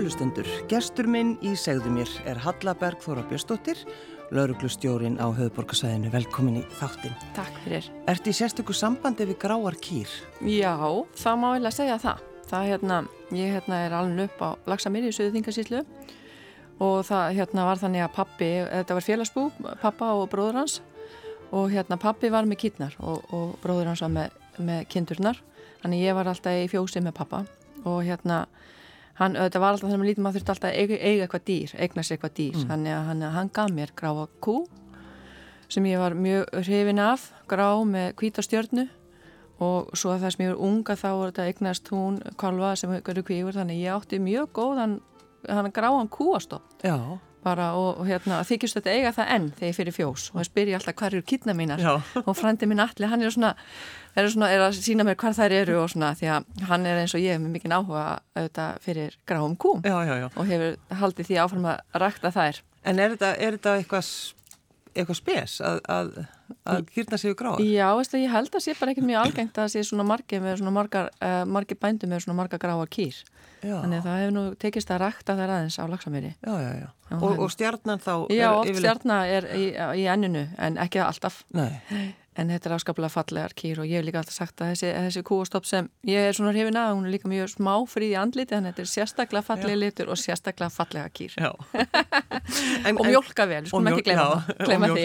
Kærulustundur, gestur minn í segðu mér er Halla Bergþóra Björnsdóttir, lauruglustjórin á höfuborgarsæðinu. Velkomin í þáttin. Takk fyrir. Ert í sérstöku sambandi við gráar kýr? Já, það má vel að segja það. Það hérna, ég hérna er alveg upp á Laksamíri í Suðuþingasíslu og það hérna var þannig að pappi, þetta var félagsbú, pappa og bróður hans og hérna pappi var með kýtnar og, og bróður hans var með, með kindurnar. Þannig ég var alltaf í fjósi með pappa og hérna hann, þetta var alltaf þannig að maður lítið maður þurfti alltaf að eiga, eiga eitthvað dýr, eigna sér eitthvað dýr. Mm. þannig að hann, hann gaf mér gráa kú sem ég var mjög hrifin af, grá með kvítastjörnu og svo að það sem ég var unga þá var þetta eignast hún kvalva sem eru kvífur þannig ég átti mjög góðan hann gráan kúastopp. Já bara og, hérna þykist þetta eiga það enn þegar ég fyrir fjós. Og það spyr ég alltaf hvað eru kýtna mínar? Já. og frændi mín allir, hann er svona, er svona er að sína mér hvað þær eru og svona því að hann er eins og ég með mikinn áhuga auðvitað fyrir gráum kúm. Já, já, og hefur haldið því áfram að rækta þær. En er þetta, er þetta eitthvað eitthvað spes að, að, að kýrna séu grá? Já, veist, ég held að sé bara ekkert mjög algengt að sé svona margi með svona margar, uh, margi bændu með svona marga gráa kýr já. þannig að það hefur nú tekist að rækta þær aðeins á lagsamýri Já, já, já, og, og stjarnan þá Já, oft yfirleitt... stjarnan er í, í enninu en ekki alltaf. Nei. En þetta er afskaplega fallegar kýr og ég hef líka alltaf sagt að þessi, þessi kúastopp sem ég er svona hrifin að, hún er líka mjög smá fríð í andliti, þannig að þetta er sérstaklega fallega litur og sérstaklega fallega kýr. En, og mjölka vel, sko ekki glema því.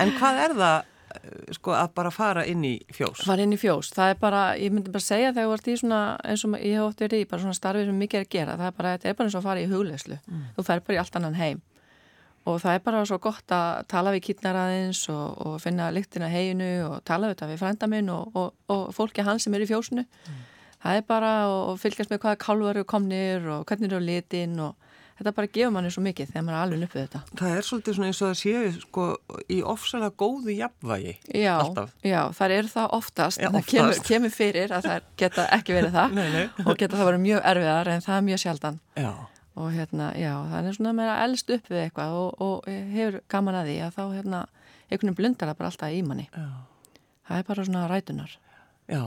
En hvað er það sko að bara fara inn í fjós? Fara inn í fjós, það er bara, ég myndi bara segja þegar þú ert í svona, eins og ég hef ótt verið í bara svona starfið sem mikið er að gera, það er bara, þetta er bara eins og að fara í huglegslu, mm. þú fer bara í allt annan heim og það er bara svo gott að tala við kýtnar aðeins og, og finna lyktina heginu og tala við þetta við frænda minn og, og, og fólki hans sem er í fjósunu mm. það er bara að fylgjast með hvaða kálvar eru komnir og hvernig eru á litin og þetta bara gefur manni svo mikið þegar maður er alveg uppið þetta Það er svolítið svona eins og það séu sko í ofsalega góðu jafnvægi Já, alltaf. já þar eru það oftast, já, oftast. það kemur, kemur fyrir að það geta ekki verið það nei, nei. og geta það verið mjög erfiðar en það er mjög sjaldan Já og hérna, já, það er svona meira eldst upp við eitthvað og, og hefur gaman að því að þá hérna, einhvern veginn blundar það bara alltaf í manni já. það er bara svona rætunar já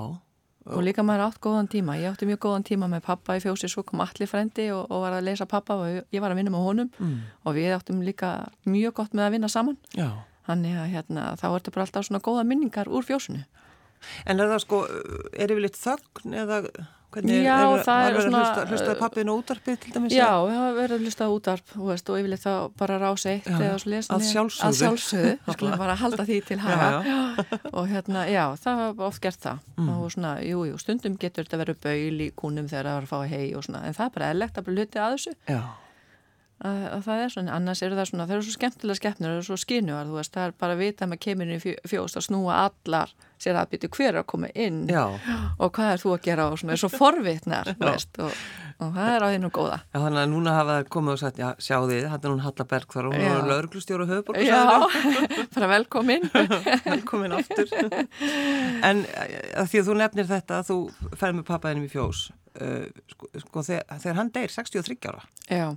og líka maður átt góðan tíma, ég átti mjög góðan tíma með pappa í fjósi, svo kom allir frendi og, og var að lesa pappa og ég var að vinna með honum mm. og við áttum líka mjög gott með að vinna saman já. þannig að hérna, þá ertu bara alltaf svona góða minningar úr fjósinu En er það sko, er yfirleitt þögn eða Hvernig já, er, það er svona... Hlustaði pappinu útarpið til dæmis? Já, við hafa verið að hlusta útarp veist, og yfirleitt þá bara rása eitt já, eða lesni. Að sjálfsögðu. Að sjálfsögðu, við skulum bara halda því til hafa. og hérna, já, það var oft gert það. Mm. Og svona, jú, jú, stundum getur þetta verið baul í kúnum þegar það var að fá hei og svona, en það er bara eðlegt að bli hluti að þessu. Já. Að, að það er svona, annars eru það svona, það eru svo skemmtilega skeppnur, það eru svo skinuar, veist, það er bara að vita að maður kemur inn í fjóst að snúa allar sér að byrja hver að koma inn? Já. og hvað er þú að gera? Og svona er svo forvitnar, veist, og, og það er á þínu góða. Já, þannig að núna hafa komið og sagt, já, sjá þið, þetta er núna Halla Berg þar og hún er lauruglustjóru höfuborg Já, bara velkomin. Velkomin aftur. En að því að þú nefnir þetta þú fer með pappaðinum í fjós uh, sko, sko, þegar, þegar hann deyr 63 ára. Já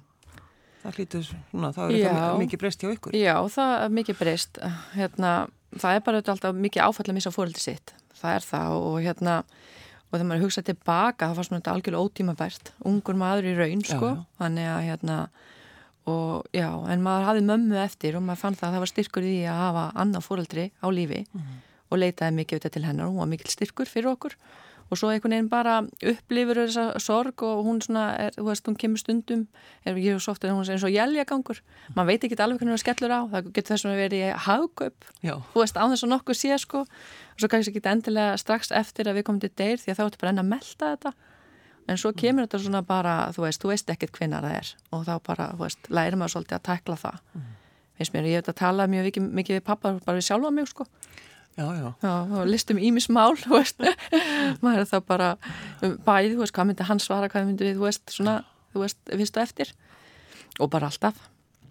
Það hlýtur svona, þá er þetta mikið breyst hjá ykkur. Já, það er mikið breyst. Hérna, það er bara alltaf mikið áfall að missa fóröldi sitt. Það er það og hérna, og þegar maður hugsa tilbaka, það var svona þetta algjörlega ótímabært. Ungur maður í raun, sko. Já, já. Þannig að, hérna, og já, en maður hafði mömmu eftir og maður fann það að það var styrkur í að hafa annað fóröldri á lífi mm -hmm. og leitaði mikið auðvitað til hennar og hún var mikil styrkur fyrir okkur og svo einhvern veginn bara upplifur þessa sorg og hún svona, er, þú veist, hún kemur stundum er ekki svo oft en hún er eins og jæljagangur mann veit ekki alveg hvernig hún skellur á það getur þess að vera í hagkaup þú veist, á þess að nokkuð sé sko. Og svo kannski ekki endilega strax eftir að við komum til deyr því að þá ertu bara enn að melda þetta. En svo kemur þetta svona bara þú veist, þú veist ekkert hvinnar það er. Og þá bara, þú veist, læri maður svolítið að tekla það. Mm. finnst mér, ég hef þetta að tala mjög mikið við pappa bara við sjálfa mig sko Já, já. Já, listum ímismál, maður er það bara bæði, veist, hvað myndi hann svara, hvað myndi við, þú veist, svona, þú veist, viðstu eftir og bara alltaf.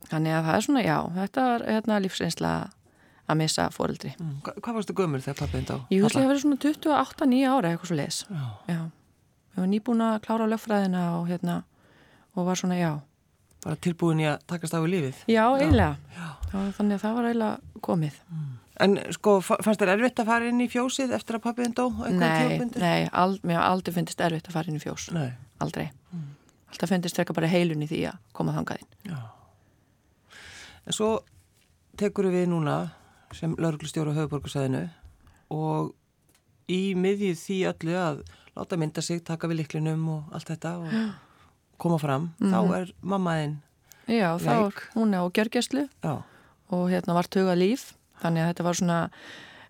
Þannig að það er svona, já, þetta er hérna lífsreynsla að missa fóreldri. Mm. Hva, hvað varstu gömur þegar pappið þá? Ég held að það verið svona 28-9 ára eitthvað svo. Já. Ég var nýbúin að klára löffræðina og hérna, og var svona, já. Bara tilbúin í að takast á í lífið? Já, eiginlega. Þannig að það var eiginlega komið. Mm. En sko, fannst þér erfitt að fara inn í fjósið eftir að pappiðin dó? Nei, nei, ald, mér aldrei finnist erfitt að fara inn í fjós. Nei. Aldrei. Mm. alltaf fundist frekar bara heilun í því að koma þangaðinn. Já. En svo tekur við núna sem lauruglustjóru á höfuborgarsæðinu og í miðjið því öllu að láta mynda sig, taka við liklinum og allt þetta og koma fram, mm þá er mammaðinn Já, þá er hún á gjörgjæslu og hérna var tuga líf, þannig að þetta var svona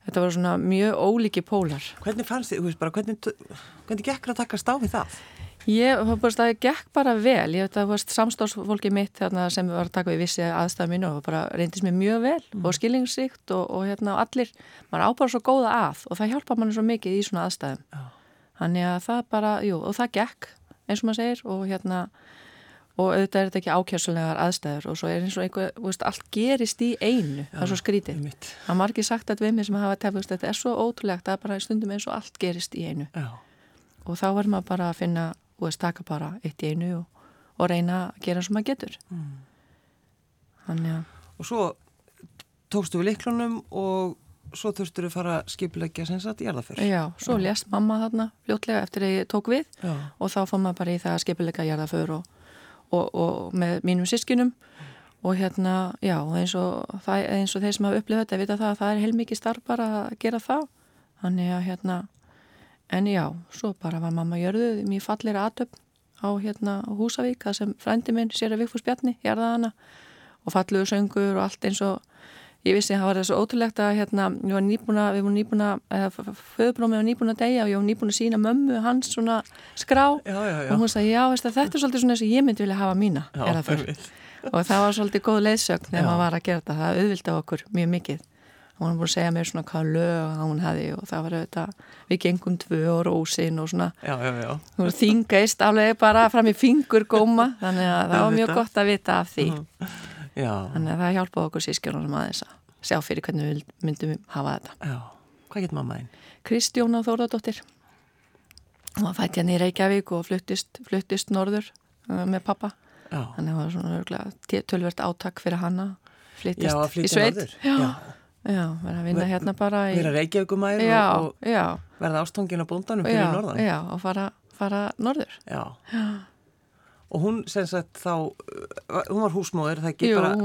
þetta var svona mjög ólíki pólar. Hvernig fannst þið, bara, hvernig, hvernig gekk að taka stáfið það? Ég, það gekk bara vel, ég veit að, samstofsfólki mitt þarna, sem var að taka við vissi aðstæða mínu og bara reyndist mér mjög vel mm. og skilningssíkt og, og hérna allir, maður ábara svo góða að og það hjálpa manni svo mikið í svona aðstæðum. Þannig að það bara, jú, og það gekk, eins og maður segir og hérna, og auðvitað er þetta ekki ákjörsulegar aðstæður og svo er eins og einhver, veist, allt gerist í einu, það er svo skrítið. Það er margir sagt að við mig sem hafa tefnist, þetta er svo ótrúlegt að bara stundum eins og allt gerist í einu. Já. Og þá verður maður bara að finna að staka bara eitt í einu og, og reyna að gera sem maður getur mm. þannig að og svo tókstu við liklunum og svo þurftur þú að fara að skipilegja sem sagt í jarðaför Já, svo já. lést mamma þarna fljótlega eftir að ég tók við já. og þá fór maður bara í það að skipilegja jarðaför og, og, og með mínum sískinum og hérna, já, eins og, það, eins og þeir sem hafa upplifað þetta vita það að það er heilmikið starf bara að gera það. Þannig að hérna En já, svo bara var mamma jörðuð mjög fallir aðtöp á hérna Húsavík, það sem frændi minn sér að Vigfús Bjarni, jarða hana. Og falluðu söngur og allt eins og ég vissi að það var þessu ótrúlegt að hérna, við varum nýbúna, við varum nýbúna eða föðbrómið var nýbúna að deyja og ég var nýbúna að sína mömmu hans svona skrá já, já, já. og hún sagði, já, veist, þetta er svolítið svona þess að ég myndi vilja hafa mína og það var svolítið góð leiðsögn þegar maður var að gera þetta, það auðvildi okkur mjög mikið. Og hann voru að segja mér svona hvað lög hann hefði og það var auðvitað við gengum tvö og rósin og svona. Já, já, já. þingaist alveg bara fram í fingur góma þannig að það var mjög gott að vita af því þannig að það hjálpaði okkur sískjörnum aðeins að sjá fyrir hvernig við myndum hafa þetta. Hvað getur mamma einn? Kristjóna Þóradóttir hún fætti hann í Reykjavík og fluttist, fluttist norður uh, með pappa þannig að það var svona tölvert átak fyrir hanna flyttist í sveit. Já, Já, verða að vinna Ver, hérna bara í... Verða reykjaugumæður og, og verða ástóngin á búndanum fyrir já, norðan. Já, og fara, fara norður. Já. Og hún, sem sagt, þá, hún var húsmóður, það ekki Jú, bara...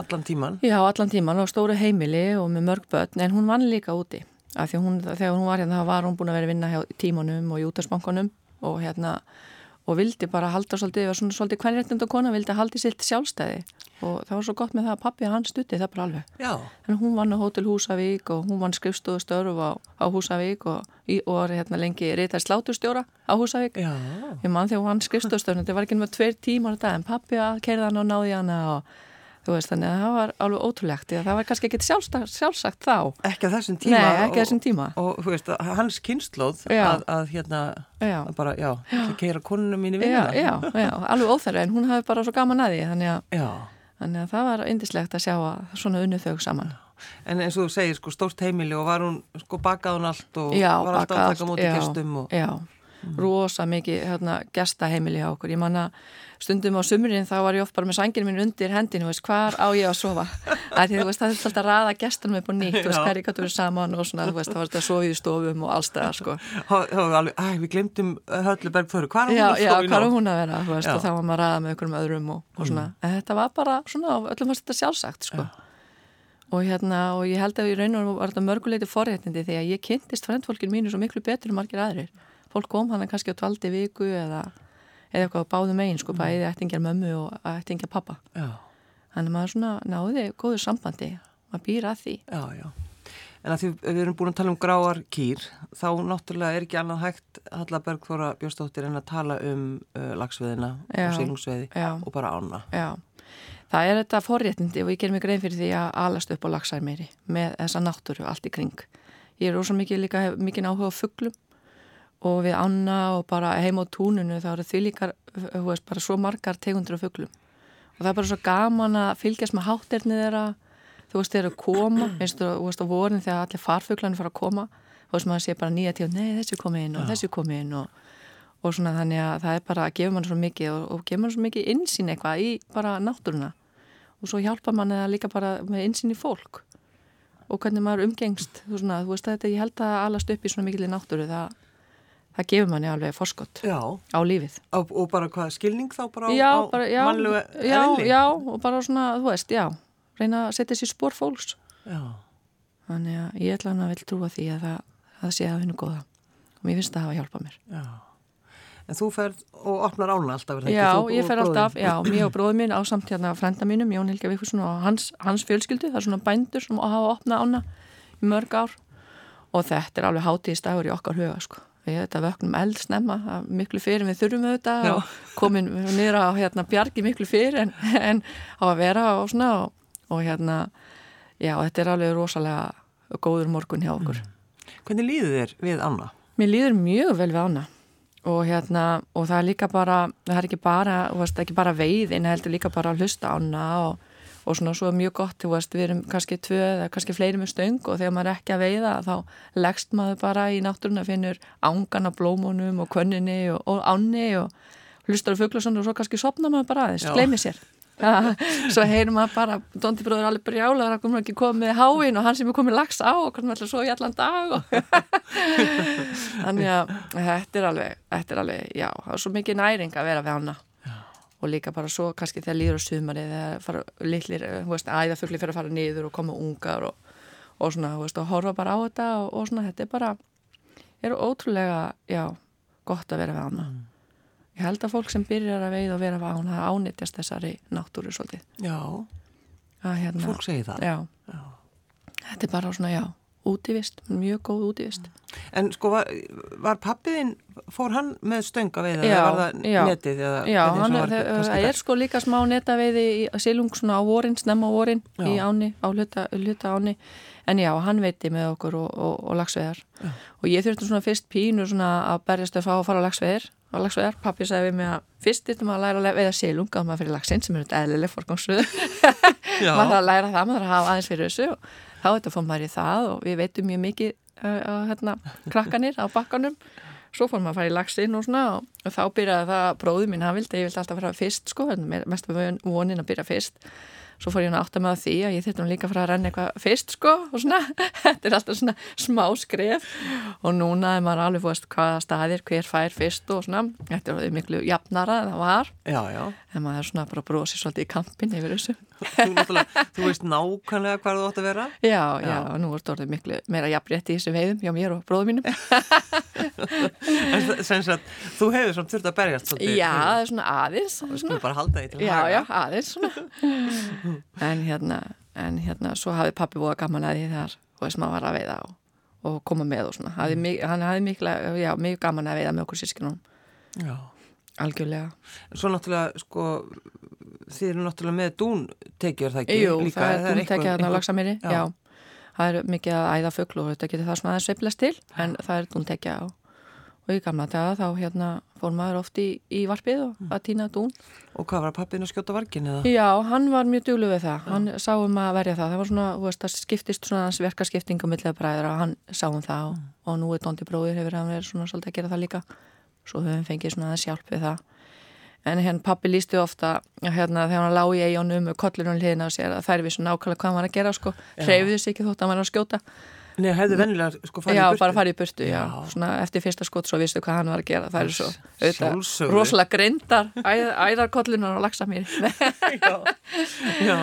Allan tíman. Já, allan tíman og stóru heimili og með mörg börn, en hún vann líka úti. Hún, þegar hún var hérna, þá var hún búin að vera að vinna hjá tímanum og jútarsbankunum og hérna og vildi bara halda svolítið, var svona svolítið hvernréttund og kona vildi haldi silt sjálfstæði og það var svo gott með það að pappi hann stutti það bara alveg. Já. En hún vann á Hótel Húsavík og hún vann skrifstofustörf á, á Húsavík og, og var hérna lengi reytar slátustjóra á Húsavík. Já. Ég mann þegar hún vann skrifstofustörf, þetta var ekki með tveir tímar dag en pappi að kerða hann og náði hann og veist þannig að það var alveg ótrúlegt það var kannski ekkit sjálfsagt þá. Ekki að þessum tíma, Nei, ekki þessum tíma. Og, og veist að hans kynnslóð að, að hérna já. Að bara, já, að keira konunum mín í já, já, já, alveg óþæri en hún hafi bara svo gaman að því þannig að, þannig að það var indislegt að sjá að svona unnu þau saman. En eins og þú segir sko stórt heimili og var hún sko bakað hún allt og var alltaf að taka mútið gestum og... Já, mm. rosa mikið hérna, gestaheimili á okkur, ég manna stundum á sumurinn þá var ég oft bara með sanginu mín undir hendinu, veist, hvar á ég að sofa að því, veist, það er alltaf að raða gestunum upp og nýtt, veist, hver ég gæti verið saman og svona, veist, það var þetta að sofa í stofum og allstað sko. Æ, við glemtum Hölluberg fyrir, hvar já, já, hvar á hún að vera og þá var maður að raða með okkur um öðrum og, og svona, mm. þetta var bara svona, öllum fannst þetta sjálfsagt sko. og hérna, og ég held að í raun og var þetta mörguleiti forréttindi því að ég kynntist frendfólkin mínu svo miklu betur en margir aðrir fólk kom hann kannski á tvaldi viku eða eða eitthvað báðum eigin sko, bæði ættingjar mömmu og ættingjar pappa já. þannig að maður svona náði góður sambandi maður býr að því. Já, já. En að því við erum búin að tala um gráar kýr þá náttúrulega er ekki annað hægt Halla Bergþóra Bjóstóttir en að tala um uh, lagsveðina og sílungsveði og bara ána. Já, það er þetta forréttindi og ég ger mig grein fyrir því að alast upp á lagsær meiri með þessa náttúru allt í kring. Ég er ósað mikið líka mikið áhuga á fugglum og við anna og bara heim á túnunu þá eru því líkar, þú veist, bara svo margar tegundur af fugglum og það er bara svo gaman að fylgjast með hátterni þeirra. Þú veist, þeir eru að koma veist, þú veist, á vorin þegar allir farfugglarnir fara að koma þú veist, maður sé bara nýja tíu nei, þessi komi inn og Já. þessi komi inn og, og svona þannig að það er bara að gefa mann svo mikið og, og gefa mann svo mikið insýn eitthvað í bara náttúruna. Og svo hjálpa mann eða líka bara með insýn í fólk og hvernig maður umgengst þú, svona, þú veist, þetta, ég held að alast upp í svona mikil það gefur manni alveg forskott Já, á lífið. og, og bara hvað, skilning þá bara á, Já, á bara, já, mannlegu já, eðli? já, og bara svona, þú veist, já, reyna að setja sér spór fólks. Já. Þannig að ég ætla hann að vil trúa því að það, að það sé að hennu góða. Og mér finnst það að hafa hjálpað mér. Já. En þú ferð og opnar ána alltaf, er það Já, ekki? Þú ég fer alltaf, já, mér og bróður minn á samt hérna frenda mínum, Jón Helga Víkursson og hans, hans fjölskyldu, það er svona bændur sem hafa opnað ána í mörg ár og þetta er alveg hátíðistagur í okkar huga, sko. Við þetta vöknum eld snemma, það er miklu fyrir við þurfum auðvitað og komin niður á hérna bjargi miklu fyrir en, en á að vera og svona og, og hérna, já, þetta er alveg rosalega góður morgun hjá okkur. Hvernig líður þér við ána? Mér líður mjög vel við ána og hérna, og það er líka bara það er ekki bara, veist, ekki bara veiðin heldur líka bara að hlusta ána og, og svona svo mjög gott, þú veist, við erum kannski tvö eða kannski fleiri með stöng og þegar maður er ekki að veiða þá leggst maður bara í náttúruna finnur ángan af blómunum og könninni og, og ánni og hlustar á fugglason og svo kannski sopna maður bara aðeins, gleymi sér. Ja, svo heyrum maður bara Dondi bróður alveg brjálar að koma ekki komið með háin og hann sem er komið lags á og hvernig ætla svo í allan dag og þannig að þetta er alveg, þetta er alveg, já, það er svo mikið næring að vera við hana og líka bara svo kannski þegar líður á sumarið þegar fara litlir, þú veist, æðafugli fyrir að fara niður og koma ungar og, og svona, þú veist, og horfa bara á þetta og, og svona, þetta er bara er ótrúlega, já, gott að vera við hana ég held að fólk sem byrjar að veið og vera við hana það ánýttjast þessari náttúru svolítið. Já, að hérna, fólk segir það. já, Já. þetta er bara svona, já útivist, mjög góð útivist En sko, var, var pappiðinn, fór hann með stöng að veiða? Já, eða var það já. netið? Eða Já, hann, var það, það er sko líka smá netaveiði í silung svona á vorin, snemma á vorin Já. í áni, á hluta, hluta áni en já, hann veiti með okkur og, og, og lagsveðar og ég þurfti svona fyrst pínu svona að berjast að fá að fara á lagsveðar á lagsveðar, pappi sagði við mig að fyrst þurftum að læra að veiða silung að maður fyrir lagsin sem er þetta eðlileg forgangsröð Já. maður þarf að læra það, maður þarf að hafa aðeins fyrir þessu og þá þetta fór maður í það og við veitum mjög mikið uh, hérna, krakkanir á bakkanum. Svo fór maður að fara í lagsin og svona og, þá byrjaði það bróði mín, hann vildi, ég vildi alltaf fara fyrst sko, mest vonin að byrja fyrst svo fór ég að með því að ég þurfti nú líka að fara að renna eitthvað fyrst sko og svona, þetta er alltaf svona smá skref og núna er maður alveg fórst hvaða staðir, hver fær fyrst og svona, þetta er miklu jafnara en það var, Já, já. en maður er svona bara að brosi svolítið í kampin yfir þessu Þú, þú veist nákvæmlega hvað þú átt að vera? Já, já, Já. nú er þetta orðið miklu meira jafnrétti í þessum veiðum hjá mér og bróðum mínum En sem sagt, þú hefur svona þurft að berjast svolítið. Já, það er svona aðeins svona. bara halda því til Já, já, aðeins svona En hérna, en hérna svo hafði pappi búið gaman að því þegar og þess maður var að veiða og, og koma með og svona, hafði, mi- hann hafði mikla já, mjög gaman að veiða með okkur sískinum já. algjörlega. Svo náttúrulega, sko, þið eru náttúrulega með dún tekjur það ekki? Jú, líka, það er einhver- dúntekja þarna á einhver- lagsamýri, Já. Það er mikið að æða fugl og þetta getur það svona aðeins sveiflast til, en það er dúntekja og, og í gamla daga þá hérna fór maður oft í, í varpið og að týna dún. Og hvað var pappin að skjóta vargin eða? Já, hann var mjög duglu við það, hann sá um að verja það, það var svona, þú veist, það skiptist svona hans verkaskipting á millega bræðra og hann sá um það og, og nú er Dondi bróðir hefur hann verið svona svolítið að gera það líka, svo höfum við fengið svona aðeins hjálp við það. En hérna pappi lísti ofta að hérna þegar hann lág í eigunum með kollunum hliðina á sér að þær vissu nákvæmlega hvað hann var að gera sko, hreyfðu sig ekki þótt að hann var að skjóta. Nei, hefðu vennilega sko farið Já, í burtu. bara farið í burtu, já. Já. Svona eftir fyrsta skot svo vistu hvað hann var að gera. Það eru svo auðvitað rosalega grindar æð, æðarkollunar og lagsa mér. já, já.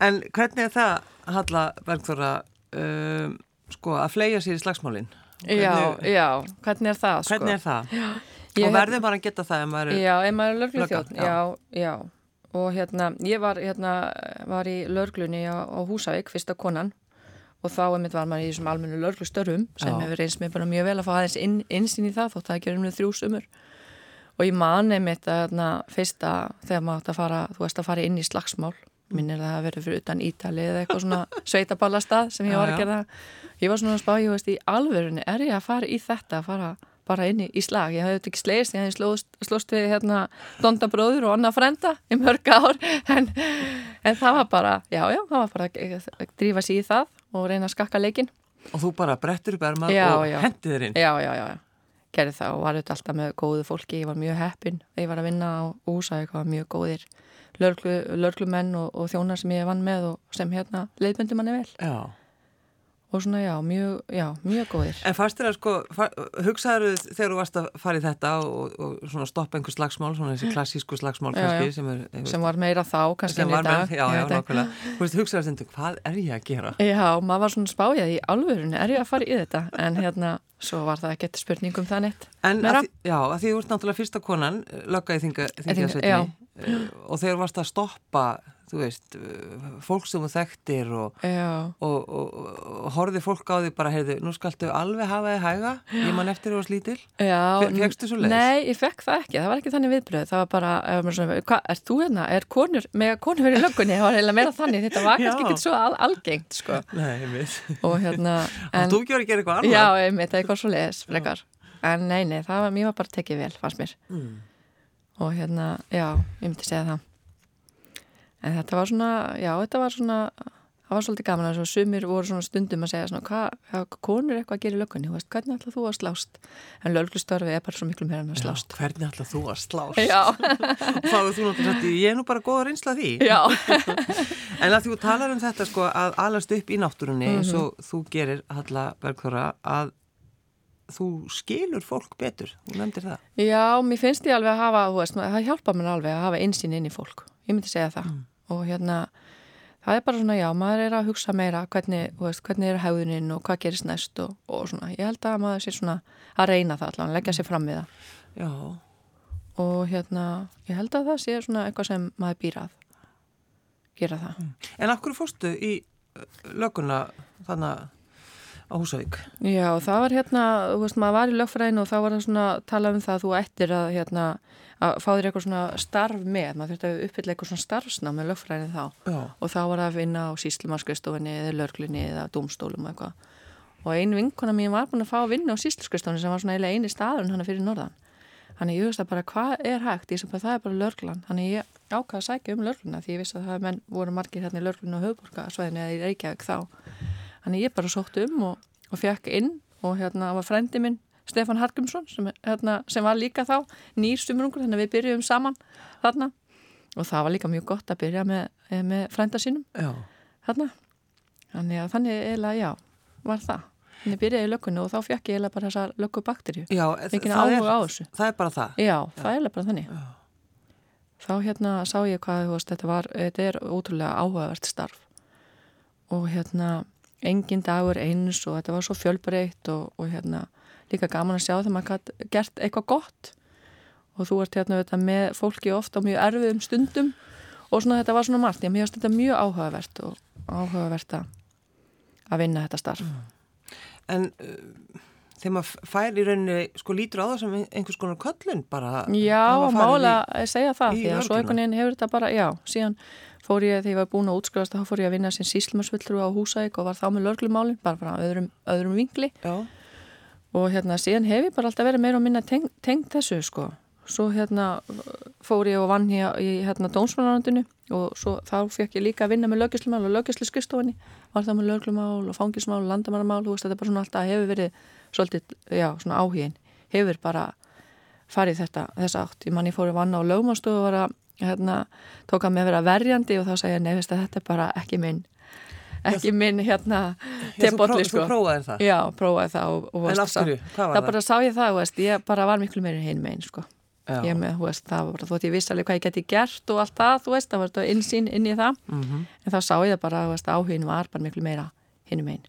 En hvernig er það, Halla Bergþóra, um, sko, að fleia sér í slagsmálinn? já, já, hvernig er það? Sko? Hvernig er það? Ég og verður bara að geta það ef maður er... Já, ef maður er Lögga, þjótt, já, já. Og hérna, ég var, hérna, var í löglunni á, á Húsavík, fyrsta konan og þá einmitt var maður í þessum almennu löglustörfum sem Já. hefur eins með bara mjög vel að fá aðeins inn, insinn í það þótt það ekki er um þrjú sumur. Og ég man einmitt að hérna, fyrsta þegar maður átt að fara, þú veist að fara inn í slagsmál minn er það að vera fyrir utan Ítali eða eitthvað svona sveitaballastað sem ég var að gera. Ég var svona að spá, ég veist, í alvörunni er ég að fara í þetta, að fara bara inn í, í slag, ég hafði þetta ekki slegist ég hafði slóst, við hérna Donda bróður og Anna frenda í mörg ár. En, en það var bara já, já, það var bara að, drífa sér í það og reyna að skakka leikin Og þú bara brettur upp ermað og hendið þér inn. já, já, já, gerði það og var þetta alltaf með góðu fólki, ég var mjög heppin. Ég var að vinna á úsa, ég var mjög góðir lörglu, lörglumenn og, og þjónar sem ég vann með og sem hérna leiðböndi manni vel. Já. Og svona já, mjög, já, mjög góðir En fannst þér að sko, hugsaður þegar þú varst að fara í þetta og, og svona stoppa einhver slagsmál, svona þessi klassísku slagsmál Já, kannski já. sem er einhver, sem var meira þá, kannski en í dag já, já, nákvæmlega Þú veist, hugsaður stendur, hvað er ég að gera? Já, maður var svona spájað í alvörunni, er ég að fara í þetta? En hérna, svo var það ekkert spurning um það neitt. En að, því- já, að því þú ert náttúrulega fyrsta konan þinga, Þinga- þingasveitni og þegar varst að stoppa þú veist, uh, fólk sem þú þekktir og, Já, og, og, og horfið fólk á því bara, heyrðu, nú skaltu alveg hafa þið hæga, ég man eftir þú varst lítil já. Fe- fékkstu svoleiðis? Nei, ég fekk það ekki, það var ekki þannig viðbröð, það var bara, maður svona, hvað, er þú hérna, er konur, mega konur í löggunni, það var eiginlega meira þannig, þetta var kannski Já. ekki svo al algengt, sko. Nei, einmitt Og hérna, Og þú gjör að gera eitthvað annað Já, einmitt, það er eitthvað svo leiðis. En nei, nei, það var, mér var bara tekið vel, fannst mér. mm. Og hérna, já, ég myndi segja það. En þetta var svona, já, þetta var svona, það var svolítið gaman að svo sumir voru svona stundum að segja svona, hvað, konur eitthvað að gera í löggunni, þú veist, hvernig ætlað þú að slást? En löglustörfi er bara svo miklu meira en að slást. Já, hvernig ætlað þú að slást? Já, Þá er þú náttúrulega sagt, ég er nú bara góð að reynsla því já, En að þú talar um þetta sko að alast upp í náttúrunni eins Mhm. og þú gerir Halla Bergþóra að þú skilur fólk betur, þú nefndir það já, mér finnst ég alveg að hafa, veist, það hjálpa mér alveg að hafa einsýn inn í fólk. Ég myndi segja það. Og hérna, það er bara svona, já, maður er að hugsa meira hvernig, veist, hvernig er hæðuninn og hvað gerist næst og, og svona. Ég held að maður sé svona að reyna það allan, leggja sér fram við það. Já, og hérna, ég held að það sé svona eitthvað sem maður býr að gera það. en af hverju fórstu í uh, lögguna þannig á Húsavík? Já, það var hérna, þú veist, maður var í lögfræðinu og þá var það svona að tala um það að þú ættir að hérna, að fá þér eitthvað svona starf með, maður þurfti að uppfylla eitthvað svona starfsná með lögfræðinu þá Já, og þá var það að vinna á síslumarskristofinni eða lörglunni eða dómstólum og eitthvað og ein vinkona mín var búin að fá að vinna á sísluskristofinni sem var svona eiginlega eini staðun hann fyrir norðan Þannig ég veist að bara hvað er hægt, ég sem bara það er bara lörglan. Þannig ég ákvaði að sækja um lörgluna því ég vissi að það menn voru margir hérna í lörgluna á höfuborgarsvæðinu eða í Reykjavík þá. Þannig ég bara sótt um og, og fekk inn og hérna var frendi minn Stefan Harkumsson sem, hérna, sem var líka þá nýr sumrungur þannig að við byrjuðum saman þarna og það var líka mjög gott að byrja með, með frænda sínum þarna. Þannig að þannig eiginlega já, var það. Þannig byrjaði í löggunni og þá fekk ég eiginlega bara þessar löggubakterju. já það, er, það er bara það Já, það er eiginlega bara þannig. Já. Þá hérna sá ég hvað veist, þetta var, þetta er ótrúlega áhugavert starf og hérna engin dagur eins og þetta var svo fjölbreytt og, og hérna líka gaman að sjá þegar maður gætt gert eitthvað gott. Og þú ert hérna þetta, með fólki ofta á mjög erfiðum stundum og svona þetta var svona margt, ég finnst þetta mjög áhugavert og áhugavert að vinna þetta starf. En uh, þegar maður fær í rauninni, sko lítur á það sem einhvers konar köllun bara Já, hafa farið mála að segja það því að svo einhvern veginn hefur þetta bara, já, síðan fór ég þegar ég var búin að útskrifast þá fór ég að vinna sem síslumarsvillru á Húsæk og var þá með lörglumálin, bara frá öðrum, öðrum vingli Já, og hérna síðan hef ég bara alltaf verið meira og minna teng, tengd þessu sko. Svo hérna fór ég og vann hér í hérna dómsmálarandinu og svo þá fekk ég líka að vinna með löggislumál og löggislu skrifstofinni var það með löglumál og fangismál og landamannamál, þú veist þetta er bara svona alltaf hefur verið svolítið, já, svona áhugin hefur bara farið þetta þess átt, ég manni fór að vanna á lögmálstofu og var að, hérna, tók að með vera verjandi og þá segja nefnist að þetta er bara ekki minn ekki minn hérna Já, pró, sko þú prófaðir það Já, prófaði það og, og En varst af sá- hverju, hvað var það það? bara sá ég það, veist, ég bara var miklu meiri hinn megin, sko. Já. Ég með, þú veist, það var þótt ég vissi alveg hvað ég geti gert og allt það, þú veist, það var þetta innsýn inn í það, Mhm. en þá sá ég það bara, þú veist, áhugin var bara miklu meira hinn megin.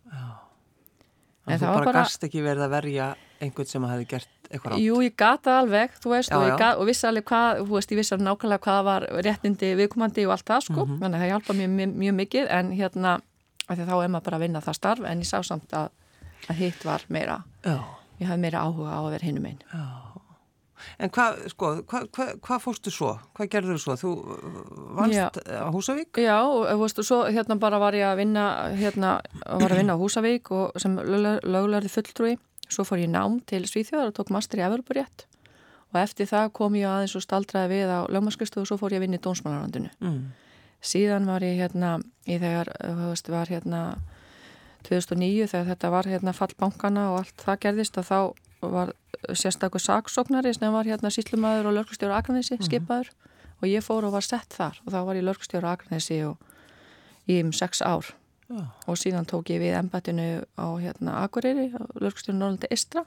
En En þú bara, bara- gast ekki verið að verja einhvern sem hefði gert eitthvað rátt. Jú, ég gata alveg, þú veist, Já, og, já. gat, og vissi alveg hvað, þú veist, ég vissi alveg nákvæmlega hvað var réttindi viðkomandi og allt það, sko, Mhm. þannig að það hjálpa mér mjög, mjög mikið, en hérna, þá er maður bara að vinna það starf, en ég sá samt að, að hitt var meira, Já, ég hafði meira áhuga á að vera hinn megin. já. En hvað, sko, hvað hva, hva fórstu svo? Hvað gerður þú svo? Þú uh, vannst Já. á Húsavík? Já, og þú veist, og svo hérna bara var ég að vinna hérna, var að vinna á Húsavík og sem löglarði fulltrúi svo fór ég nám til Svíþjóðar og tók master í Evroparétt og eftir það kom ég aðeins og staldraði við á lögmaskristu og svo fór ég að vinna í Dómsmálarandinu Mm. síðan var ég hérna í þegar, þú veist, var hérna 2009 þegar þetta var hérna fallbankana og allt það gerðist að þá var sérstakur saksóknari sem var hérna síslumæður og lörgustjóra Akranesi skipaður og ég fór og var sett þar. Og þá var ég lörgustjóra Akranesi og í um sex ár. Já. og síðan tók ég við embættinu á hérna Akureyri, lögstjórn Norrlandi Istra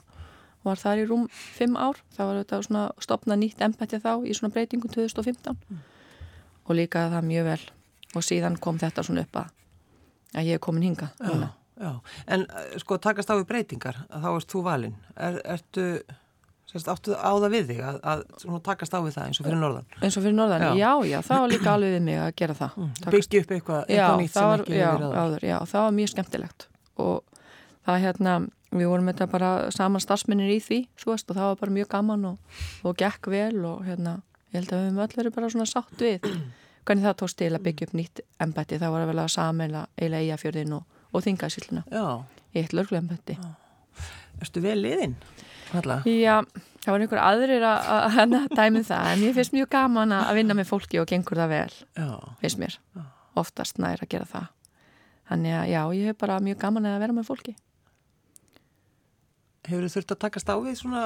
og var þar í rúm 5 ár. Það var þetta svona stopna nýtt embætti þá í svona breytingum 2015 og líka það mjög vel. Og síðan kom þetta svona upp að, að ég er komin hinga núna. Já, en eh, sko takast á við breytingar, að þá erst þú valinn. Er, ertu, sérst, áttu á það við þig að, að takast á við það eins og fyrir norðan? eins og fyrir norðan, Já. já, já, það var líka alveg við mig að gera það Takast- Byggja upp eitthvað, eitthvað nýtt sem var, ekki já, verið áður. já, það var mjög skemmtilegt og það hérna við vorum þetta bara saman starfsmennir í því þú veist, og það var bara mjög gaman og, og gekk vel og hérna ég held að við höfum öll verið bara svona sátt við hvernig það tókst til að byggja upp nýtt embætti, það var að vel að sameila eila eigafjörðin og, og þingasýlluna Já, í eitt lörglu embætti erstu vel liðinn? Já, það var einhver aðrir að, að, að dæmi það, en ég finnst mjög gaman að vinna með fólki og gengur það vel Já, finnst mér, oftast nær að gera það. Þannig að já, ég hef bara mjög gaman að vera með fólki. Hefur þú þurft að takast á við svona,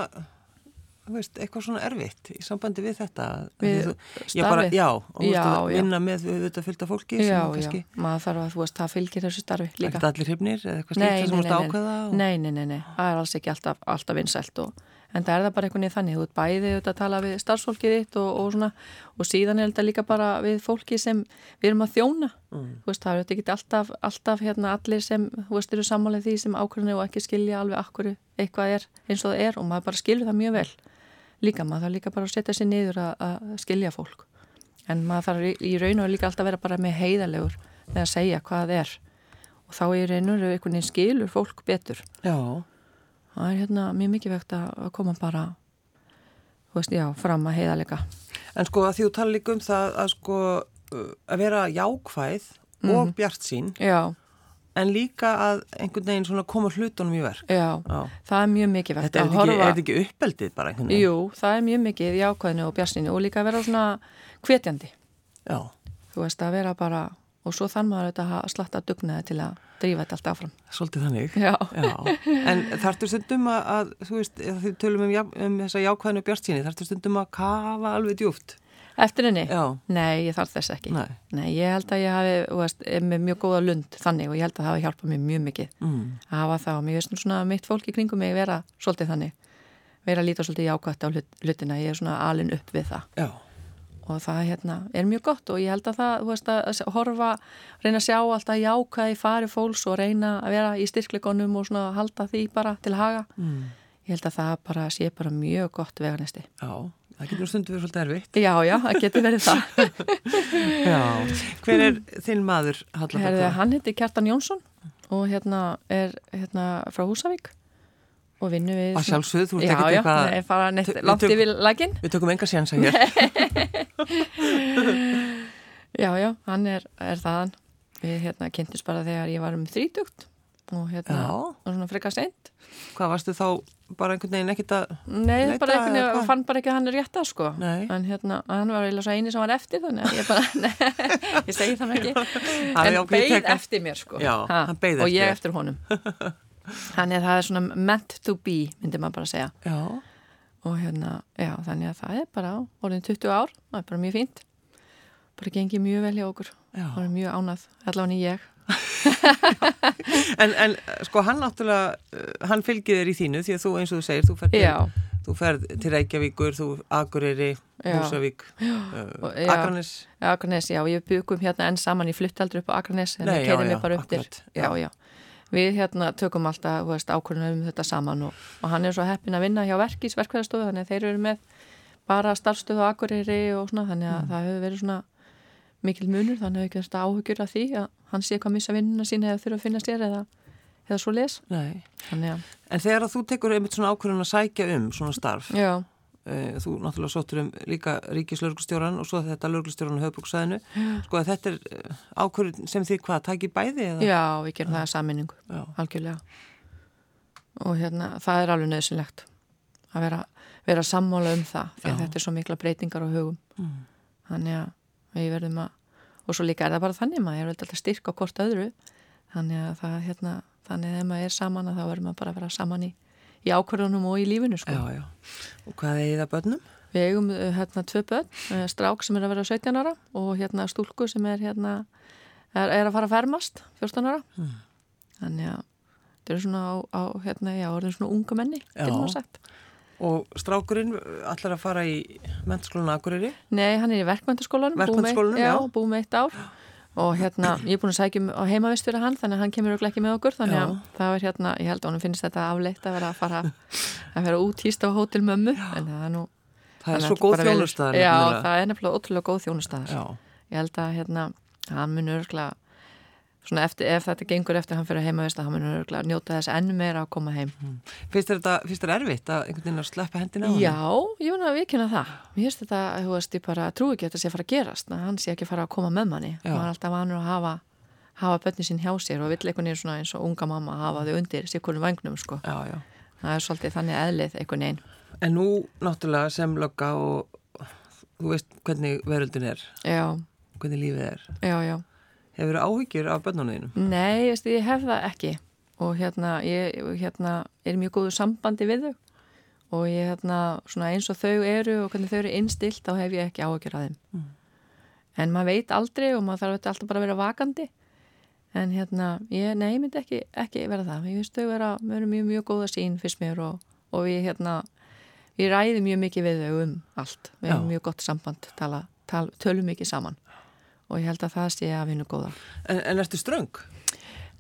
veist, eitthvað svona erfitt í sambandi við þetta? Við starfið? já, og Já, veist vinna með þetta fylgta fólki já, kannski, já, maður þarf að þú veist, það fylgir þessu starfi líka. ekkert allir hrifnir eða eitthvað slíkt sem þú nei, ákveða og... nei, nei, nei, nei, það er alls ekki alltaf, alltaf vinsælt og, en það er það bara einhvern veginn þannig, þú ert bæði auðvitað að tala við starfsfólkið þitt og, og svona og síðan er þetta líka bara við fólki sem við erum að þjóna, Mm. þú veist, það er auðvitað ekki alltaf, alltaf hérna allir sem, þú veist, eru sammálið því sem ákvörðinu og ekki skilja alveg akkur eitthvað er eins og það er og maður bara skilur það mjög vel líka, maður þarf líka bara að setja sér niður að, að skilja fólk. En maður þarf í- raun og líka alltaf að vera bara með heiðalegur með að segja hvað það er. Og þá og einhvern veginn skilur fólk betur. Já, það er hérna mjög mikið vegt að koma bara veist, já, fram að heiðalega en sko að því þú tala líka um það að sko að vera jákvæð og bjart sín já, en líka að einhvern veginn svona koma hlutunum í verk. já, Já. það er mjög mikið vegt Þetta er þetta horfa er ekki uppeldið bara einhvern veginn? jú, það er mjög mikið jákvæðinu og bjarsinu og líka að vera svona hvetjandi Já, þú veist, að vera bara og svo þann maður þetta að slatta dugnaði til að drífa þetta allt áfram svolítið þannig. já, Já, en þarftu stundum að, þú veist, þið tölum um, um þessa jákvæðinu bjart síni, þarftu stundum að kafa alveg djúft? Eftir henni Já, Nei, ég þarf þess ekki. Nei. ég held að ég hafi, þú veist, er með mjög góða lund þannig og ég held að það hafi hjálpað mér mjög mikið mm. að hafa það og mér veist svona mitt fólk í kringum mig vera svolítið þannig, vera að líta svolítið jákvætt á hlut, hlutina, ég er svona alin upp við það já, og það hérna, er mjög gott og ég held að það, þú veist, að horfa, reyna að sjá alltaf jákvæð í fari fólks og reyna að vera í styrkleikonum og svona halda því bara til haga. mm. Ég held að það bara sé bara mjög gott veganesti. já, það getur stundum verið svolítið erfitt. Já, já, það getur verið það. Já, hver er þinn maður, Herði, hann heiti Kjartan Jónsson og hérna er hérna frá Húsavík og vinnu við Að sjálfsögðu, þú ert Já, ekkert já, eitthvað- nei, fara neitt langt yfir laginn Við tökum enga sénsa hér. Já, já, hann er, er þaðan Við hérna kynntumst bara þegar ég var um þrítugt og hérna og svona frekar seint. Hvað varstu þá bara einhvern veginn ekkert að... Nei, Leita bara einhvern veginn, fann bara ekki að hann er rétt að sko. Nei. en hérna, hann var eiginlega svo eini sem var eftir þannig að ég bara, ég segi það ekki. En beið tekið- eftir mér sko. Já, hann beið og ég eftir eftir honum. Þannig að það er svona meant to be myndi maður bara segja. Já, og hérna, já, þannig að það er bara orðin 20 ár, það er bara mjög fínt. Bara gengið mjög vel hjá okkur. Það er mjög ánað, allavega ég en, en sko hann náttúrulega, uh, hann fylgir þér í þínu því að þú eins og þú segir, þú ferð til, þú ferð til Reykjavíkur, þú Akureyri. Húsavík, uh. Akranes. Akranes, já, ég byggum hérna enn saman ég flutti aldrei upp á Akranes en keiri já, mig bara upp til akkurat, já, já. Við hérna tökum alltaf ákvörðunum um þetta saman og, og hann er svo heppin að vinna hjá verkís verkvæðastofu þannig að þeir eru með bara starfstöðu Akureyri og svona þannig að það hefur verið svona mikil munur þannig að ekki þetta áhugjur af því að hann sé hvað missa vinnuna sína eða þurfa að finna sér eða, eða svo les Nei. þannig að, En þegar að þú tekur einmitt svona ákvörðun að sækja um svona starf, já, uh, þú náttúrulega sóttur um líka ríkislörglustjóran og svo þetta lörglustjóran á höfbruksæðinu, sko að þetta er uh, ákvörðun sem því hvað, tæki bæði eða? já, við gerum það að sammenningu Já. algjörlega og hérna, það er alveg nöðsynlegt að vera, vera sammála um það því að Já. þetta er svo mikla breytingar á hugum Mm. þannig að að og svo líka er það bara þannig maður er alltaf styrk á hvort öðru þannig að það hérna, þannig að ef maður er saman að þá verður maður bara að vera saman í, í ákvörðunum og í lífinu sko. Já, já. Og hvað er það börnum? Við eigum uh, hérna tvö börn, uh, strák sem er að vera 17 ára og hérna stúlku sem er hérna er, er að fara að fermast 14 ára mm. þannig að þetta er svona á, á hérna, já, orðin svona unga menni og strákurinn allar að fara í mennskólinu Akureyri? Nei, hann er í verkmyndaskólanum verkmyndaskólanum, já, já. búið með eitt ár. Og hérna, ég er búin að sækja um á heimavist fyrir hann, þannig að hann kemur ekki með okkur þannig að það er hérna, ég held að hann finnst þetta afleitt að vera að fara að vera útýst á hótelmömmu en það er nú Það er svo góð þjónustæðar Já, það er nefnilega ótrúlega góð þjónustæðar Ég held að hérna, hann munur örgla svona eftir, ef þetta gengur eftir hann fyrir heima veist að hann munur að njóta þess ennu meira að koma heim mm. Finnst þetta erfitt að einhvern veginn að sleppa hendina á hann? Já, ég vona að við kynna það Mér finnst þetta, þú veist, ég bara trú ekki að þetta sé að fara að gerast hann sé ekki að fara að koma með manni hann er alltaf vanur að hafa hafa bönni sín hjá sér og vill einhvern veginn svona eins og unga mamma hafa þau undir síkurnum vagnum sko. já, já. það er svolítið þannig eðlið einhvern veginn En nú náttúrulega sem lögga og þú veist hvernig veröldin er já. hvernig lífið er já, já. Hefur það áhyggjur af börnunum? Nei, ég, ég hef það ekki. Og hérna ég hérna, er mjög góðu sambandi við þau. Og ég hérna eins og þau eru og hvernig þau eru innstilt þá hef ég ekki áhyggjur af þeim. Mm. en maður veit aldrei og maður þarf alltaf bara að vera vakandi. En hérna, ég, nei, ég myndi ekki, ekki vera það, ég veist þau vera, vera mjög, mjög góða sín fyrst mér og, og við hérna við ræðum mjög mikið við þau um allt. Við hefum mjög gott samband tala, tala, tölum mikið saman og ég held að það sé að vinna góða. En, en ertu ströng?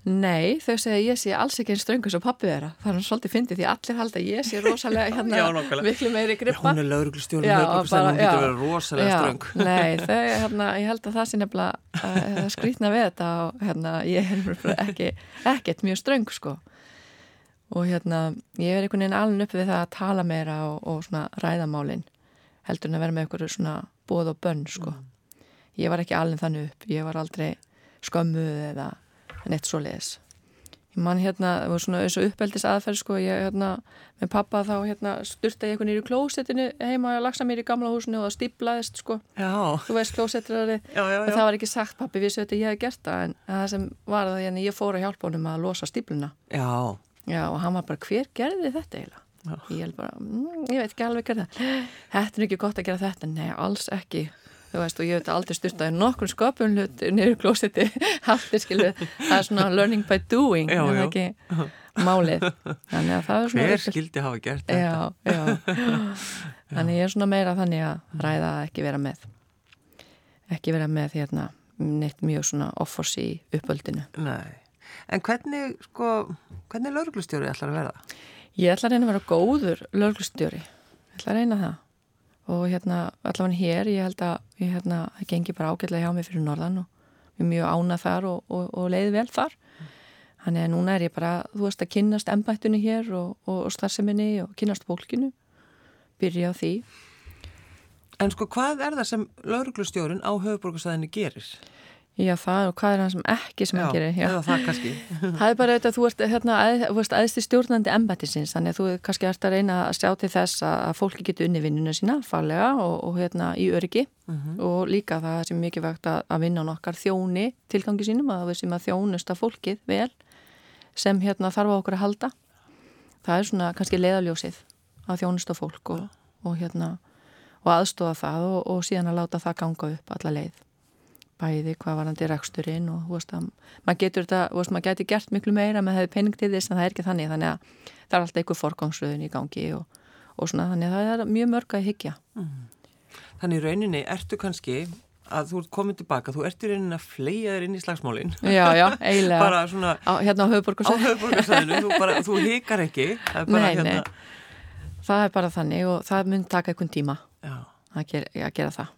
Nei, þau segja ég sé alls ekki einn ströngu sem pappi vera, það er svolítið fyndið því allir halda ég sé rosalega hérna vikli meiri grippa. Já, hún er lauruglustjónu lauruglustjónu, hún getur verið rosalega já, ströng. Nei, þau, hérna, ég held að það sé nefnilega uh, skrítna við þetta og hérna, ég er ekki ekkert mjög ströng sko. Og hérna ég er einhvern veginn alveg upp við það að tala meira og, og svona ræðamálin heldur en að vera með einhverju svona bóð og bönn sko. Mm. Ég var ekki alveg þannig upp, ég var aldrei skömmuð eða neitt svo leiðis ég man hérna, það var svona eins og uppeldis aðferð sko, ég hérna með pappa þá hérna styrta ég veginn í klósettinu heima og lagsa mér í gamla húsinu og það stíplaðist sko, já. þú veist klósettrari og það var ekki sagt pappi vissu þetta ég hef gert það en það sem var það að ég fór að hjálpa honum að losa stípluna Já. Já, og hann var bara, hver gerði þetta eiginlega? Ég, bara, mm, ég veit ekki alveg gerða Þetta er ekki gott að gera þetta. Nei, alls ekki Þú veist, og ég veit aldrei styrtaði nokkur sköpun hlut niður klósetti Haldir, skilu, það er svona learning by doing já, en ekki málið Þannig að það er svona Hver skildi hafa gert þetta? Já, já Þannig ég er svona meira þannig að ræða að ekki vera með ekki vera með hérna neitt mjög svona offors í uppöldinu Nei En hvernig, sko, hvernig lauruglustjóri ætlar að vera? Ég ætlar að reyna að vera góður lauruglustjóri. Ég ætlar að reyna það. Og hérna, allavega hér, ég held að, ég hérna, það gengi bara ágætlega hjá mig fyrir norðan og er mjög ánað þar og, og, og leiði vel þar. Þannig að núna er ég bara, þú veist, að kynast ennbættunni hér og, og starfseminni og kynast fólkinu. Byrja á því. En sko, hvað er það sem lauruglustjórin á höfuborgarsæðinu gerir? Já, það og hvað er hann sem ekki sem já, hann gerir? Já, það kannski. það er bara auðvitað að þú ert hérna, aðeins til stjórnandi embættisins, þannig að þú kannski ert að reyna að sjá til þess að fólki getur unni vinnuna sína, farlega og, og hérna í öryggi uh mhm. -huh. og líka það sem er mikilvægt að, að vinna á nokkar þjóni tilgangi sínum, að við sem að þjónust að fólkið vel sem hérna þarf á okkur að halda. Það er svona kannski leiðaljósið að þjónust á fólk og, og hérna og aðstofa það og, og síðan að láta það ganga upp alla leið bæði hvað varandi reksturinn og veist, að, maður getur þetta, veist, maður getur gert miklu meira með hefði pening til þess en það er ekki þannig þannig að það er alltaf einhver forgangsröðun í gangi og, og svona þannig að það er mjög mörg að higgja mm. Þannig rauninni, ertu kannski að þú ert komið tilbaka, þú ert í rauninni að flega þér inn í slagsmálinn Já, já, eiginlega. bara svona á, Hérna á höfuborgarsæðinu þú, þú higgar ekki það Nei, hérna... nei, það er bara þannig og það mun taka einhvern tíma að gera, að gera það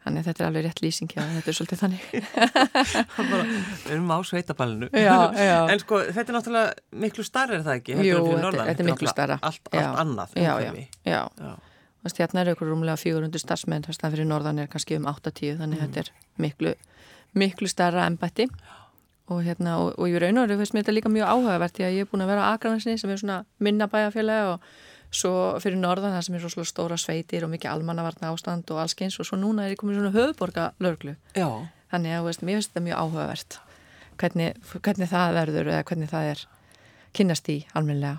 Þannig að þetta er alveg rétt lýsing já, þetta er svolítið þannig. Við erum á sveitaballinu. Já, já. En sko, þetta er náttúrulega miklu starra er það ekki? Jú, þetta, þetta er miklu starra Allt, allt annað Já, já, já. Hérna eru ykkur rúmlega 400 starfsmenn þess að fyrir norðan er kannski um 8-10 þannig að mm. þetta er miklu, miklu starra ennbætti og hérna, og, og ég raun og veru finnst mér þetta líka mjög áhugavert því að ég er búin að vera á Akranesni sem er svona minnabæjafélagi og svo fyrir norðan það sem er svo stóra sveitir og mikið almannavarna ástand og allskeins og svo núna er ég komið svona höfuborga lörglu þannig að veist, mér finnst þetta mjög áhugavert hvernig, hvernig það verður eða hvernig það er kynast í almenlega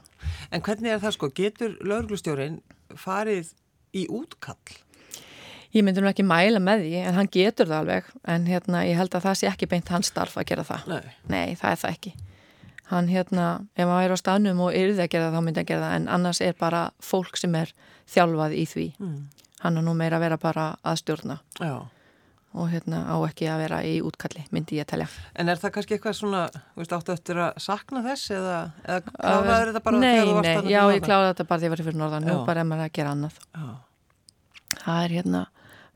En hvernig er það sko, getur lörglustjórin farið í útkall? Ég myndi nú ekki mæla með því en hann getur það alveg en hérna ég held að það sé ekki beint hans starf að gera það. Nei. Nei, það er það ekki. Hann hérna, ef maður er á staðnum og yrði að gera það þá myndi að gera það en annars er bara fólk sem er þjálfað í því. Mm. Hann er nú meira að vera bara að stjórna Já. og hérna á ekki að vera í útkalli myndi ég að telja. En er það kannski eitthvað svona, veist, áttu eftir að sakna þess eða, eða kláraður þetta bara nei, nei, já, ég kláraði þetta bara því að ég var fyrir norðan. Nú bara er maður að gera annað. Já. Það er hérna,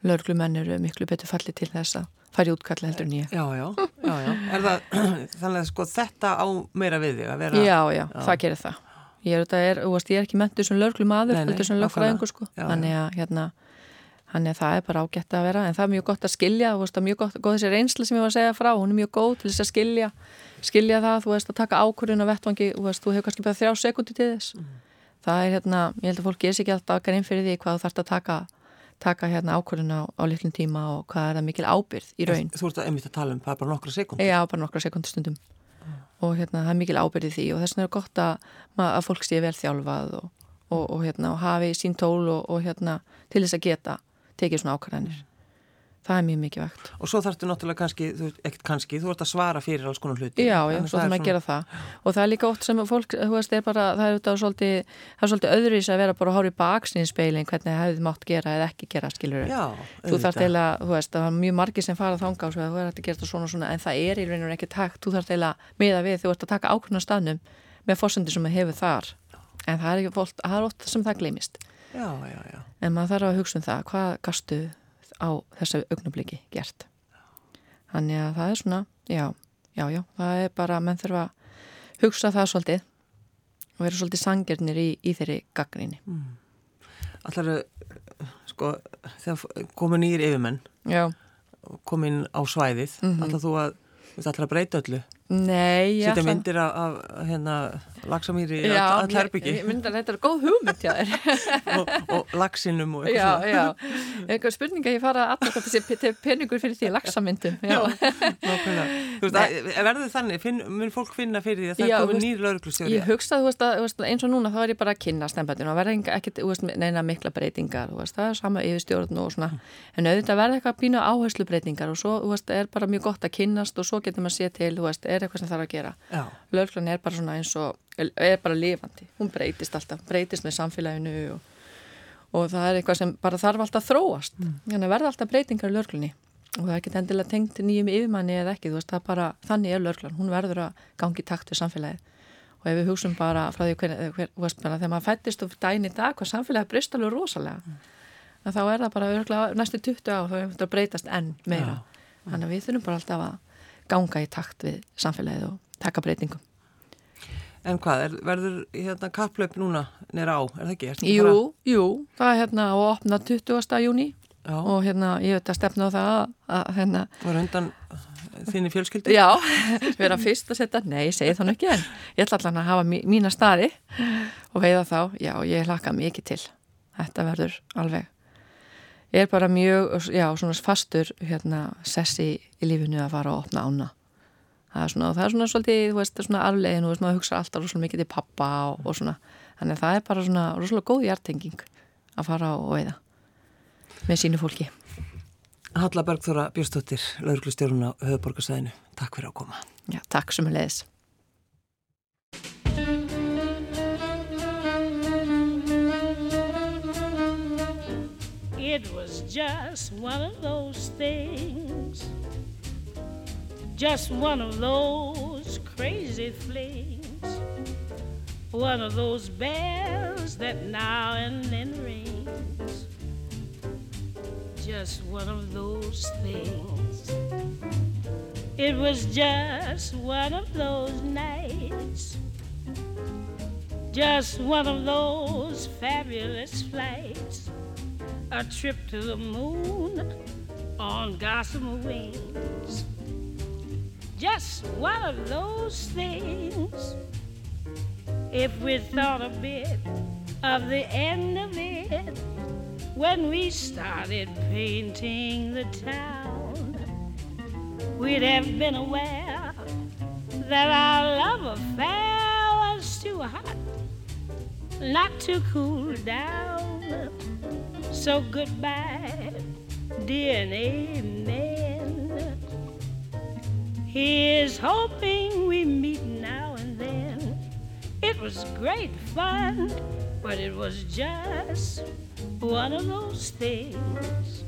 löglumenn eru miklu betur fallið til þess að fara í útkalli heldur en ég. Já, já, já, já. Er það, þannig að sko þetta á meira við þig að vera... Já, já, það gerir það. Ég er, er, veist, ég er ekki mentur sem löglumadur, Nei, nei, heldur sem lögfræðingur sko. Þannig að hérna, þannig að það er bara ágætt að vera, en það er mjög gott að skilja, þú veist, það er mjög gott, góð þessi reynsla sem ég var að segja frá, hún er mjög góð til þess að skilja, skilja það, þú veist, að taka ákvörðun á vettvangi, þú veist, þú hefur kannski bara þrjá sekundi til þess. Mm. Það er hérna, ég held að fólk ger sér ekki alltaf að inn fyrir því hvað þú þarfst að taka, taka hérna ákvörðun á, á litlum tíma og hvað er það mikil ábyrð í raun. Þú ert að einmitt að tala um, það er bara nokkra sekund. Já, bara nokkra sekundstundum og hérna, það er mikil ábyrði því og þess vegna er gott að, að fólk sé vel þjálfað og, og, og, hérna, og hafi sín tól og, og hérna, til þess að geta tekið svona ákvarðanir. Það er mjög mikilvægt. Og svo þarftu náttúrulega kannski, þú, ekkert kannski, þú ert að svara fyrir alls konar hluti. Já, já, svo það þarf maður að gera það. Og það er líka oft sem fólk, þú veist, er bara, það er þetta svolítið, það er svolítið öðruís að vera bara að hóra í baksinn speilin hvernig hefði mátt gera eða ekki gera, skilur Já, Þú þarf auðvitað. eila, þú veist, það er mjög margir sem fara þanga og svo að þú er hægt að gera þetta svona og svona en það er í rauninu ekki takt, þú þú ert að á það það það Já, já, já. en maður þarf að hugsa um það, hvað gastu á þessu augnabliki gert þannig að það er svona já, já, já, það er bara menn þurfa að hugsa það svolítið og vera svolítið sangjarnir í, í þeirri gaggrinni Allar, sko, þegar komu nýjir yfirmenn, Já, komin á svæðið, mm Mhm. allar þú að, allar að breyta öllu. Nei, ég Sýta myndir af, af hérna, lagsamýri, Já, all herbyggi myndi að þetta er góð hugmynd hjá þér. Og, og lagsinum og eitthvað Já, já, eitthvað spurninga ég fara alltaf þessi pe- peningur fyrir því lagsamyndum Já, Nákvæmlega. Þú veist, að- verður þannig, finn, mun fólk finna fyrir því að það Já, er komin veist, nýr lauruglustjóri? ég hugsa, þú veist, að, eins og núna þá er ég bara að kynna stembættinu. Og verða ekkert, þú veist, neina mikla breytingar þú veist, það er sama yfirstjórn og svona. En auðvitað verða eitthvað er eitthvað sem þarf að gera. Löglan er bara svona eins og er bara lifandi, hún breytist alltaf breytist með samfélaginu og, og það er eitthvað sem bara þarf alltaf að þróast. Þannig að verða alltaf breytingar í löglunni og það er ekki endilega tengt nýjum yfirmanni eða ekki, þú veist, það er bara, þannig er löglan hún verður að gangi takt við samfélagið. Og ef við hugsun bara frá því hver, hver, veist, þegar maður fættist og dæn í dag hvað samfélagið breyst alveg rosalega að þá er það bara næstu 20 á þá er þetta að breytast enn meira. Þannig að við þurfum bara alltaf að ganga í takt við samfélagið og taka breytingum en hvað, er, verður hérna kapplaup núna nýra á, er það ekki? Ekki Jú, bara- jú, það er hérna að opna 20. júni Já, og hérna ég veit að stefna á það að, hérna, var undan þinni fjölskyldu? já, vera fyrst að setja, nei, ég segi það nú ekki en ég ætla allan að hafa mí, mína staði og veiða þá, já, ég hlaka mikið til, þetta verður alveg er bara mjög, já, svona fastur hérna, sessi í lífinu að fara að opna ána það er svona, það er svona svolítið, þú veist, svona arflegin, þú veist, maður hugsa alltaf rosalega mikið til pappa og, og svona, þannig að það er bara svona rosalega góð hjartenging að fara og veiða með sínu fólki. Halla Bergþóra Björnstóttir, lauruglustjórun á höfuborgarsæðinu. Takk fyrir að koma. Já, takk sem er leiðis. It was just one of those things, just one of those crazy flings, one of those bells that now and then rings, just one of those things. It was just one of those nights, just one of those fabulous flights a trip to the moon on gossamer wings. Just one of those things. If we thought a bit of the end of it when we started painting the town, we'd have been aware that our love affair was too hot not to cool down. So goodbye dear and amen. Here's hoping we meet now and then. It was great fun, but it was just one of those things.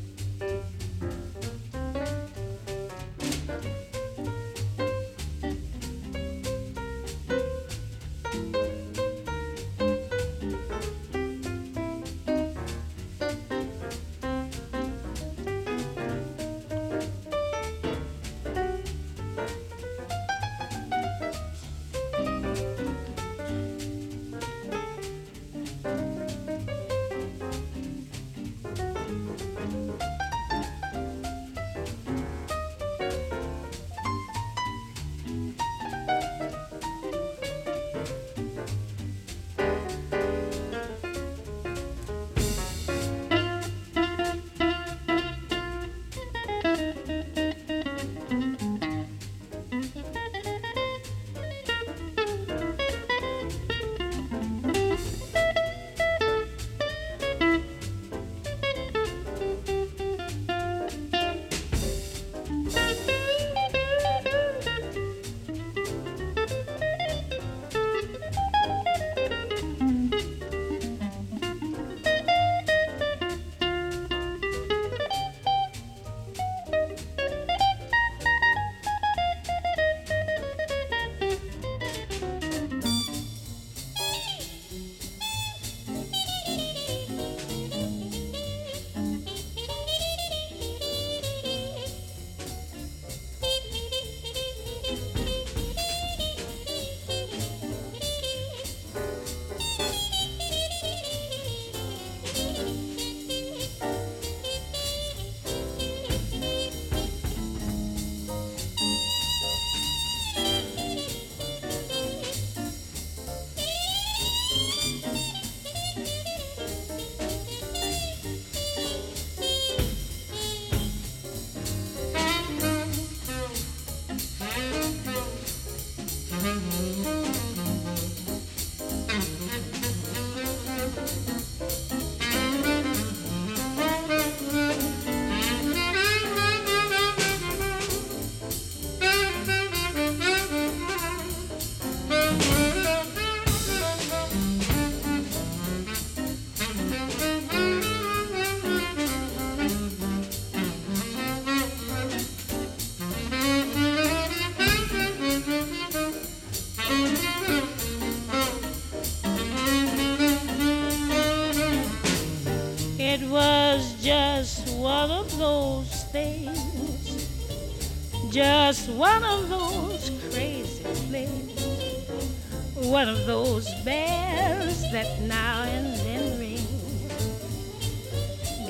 Those bells that now and then ring.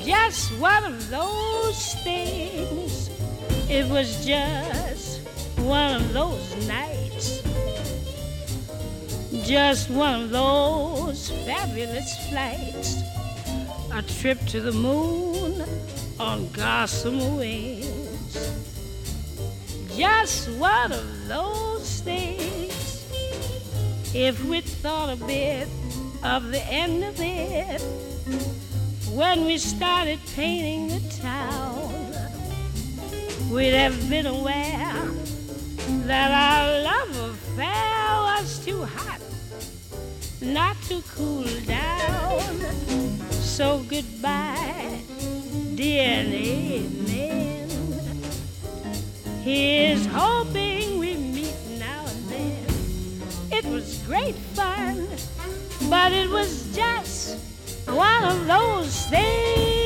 Just one of those things. It was just one of those nights. Just one of those fabulous flights. A trip to the moon on gossamer wings just one of those things. If we thought a bit of the end of it when we started painting the town, we'd have been aware that our love affair was too hot not to cool down. So goodbye, dear amen. He's hoping great fun, but it was just one of those things.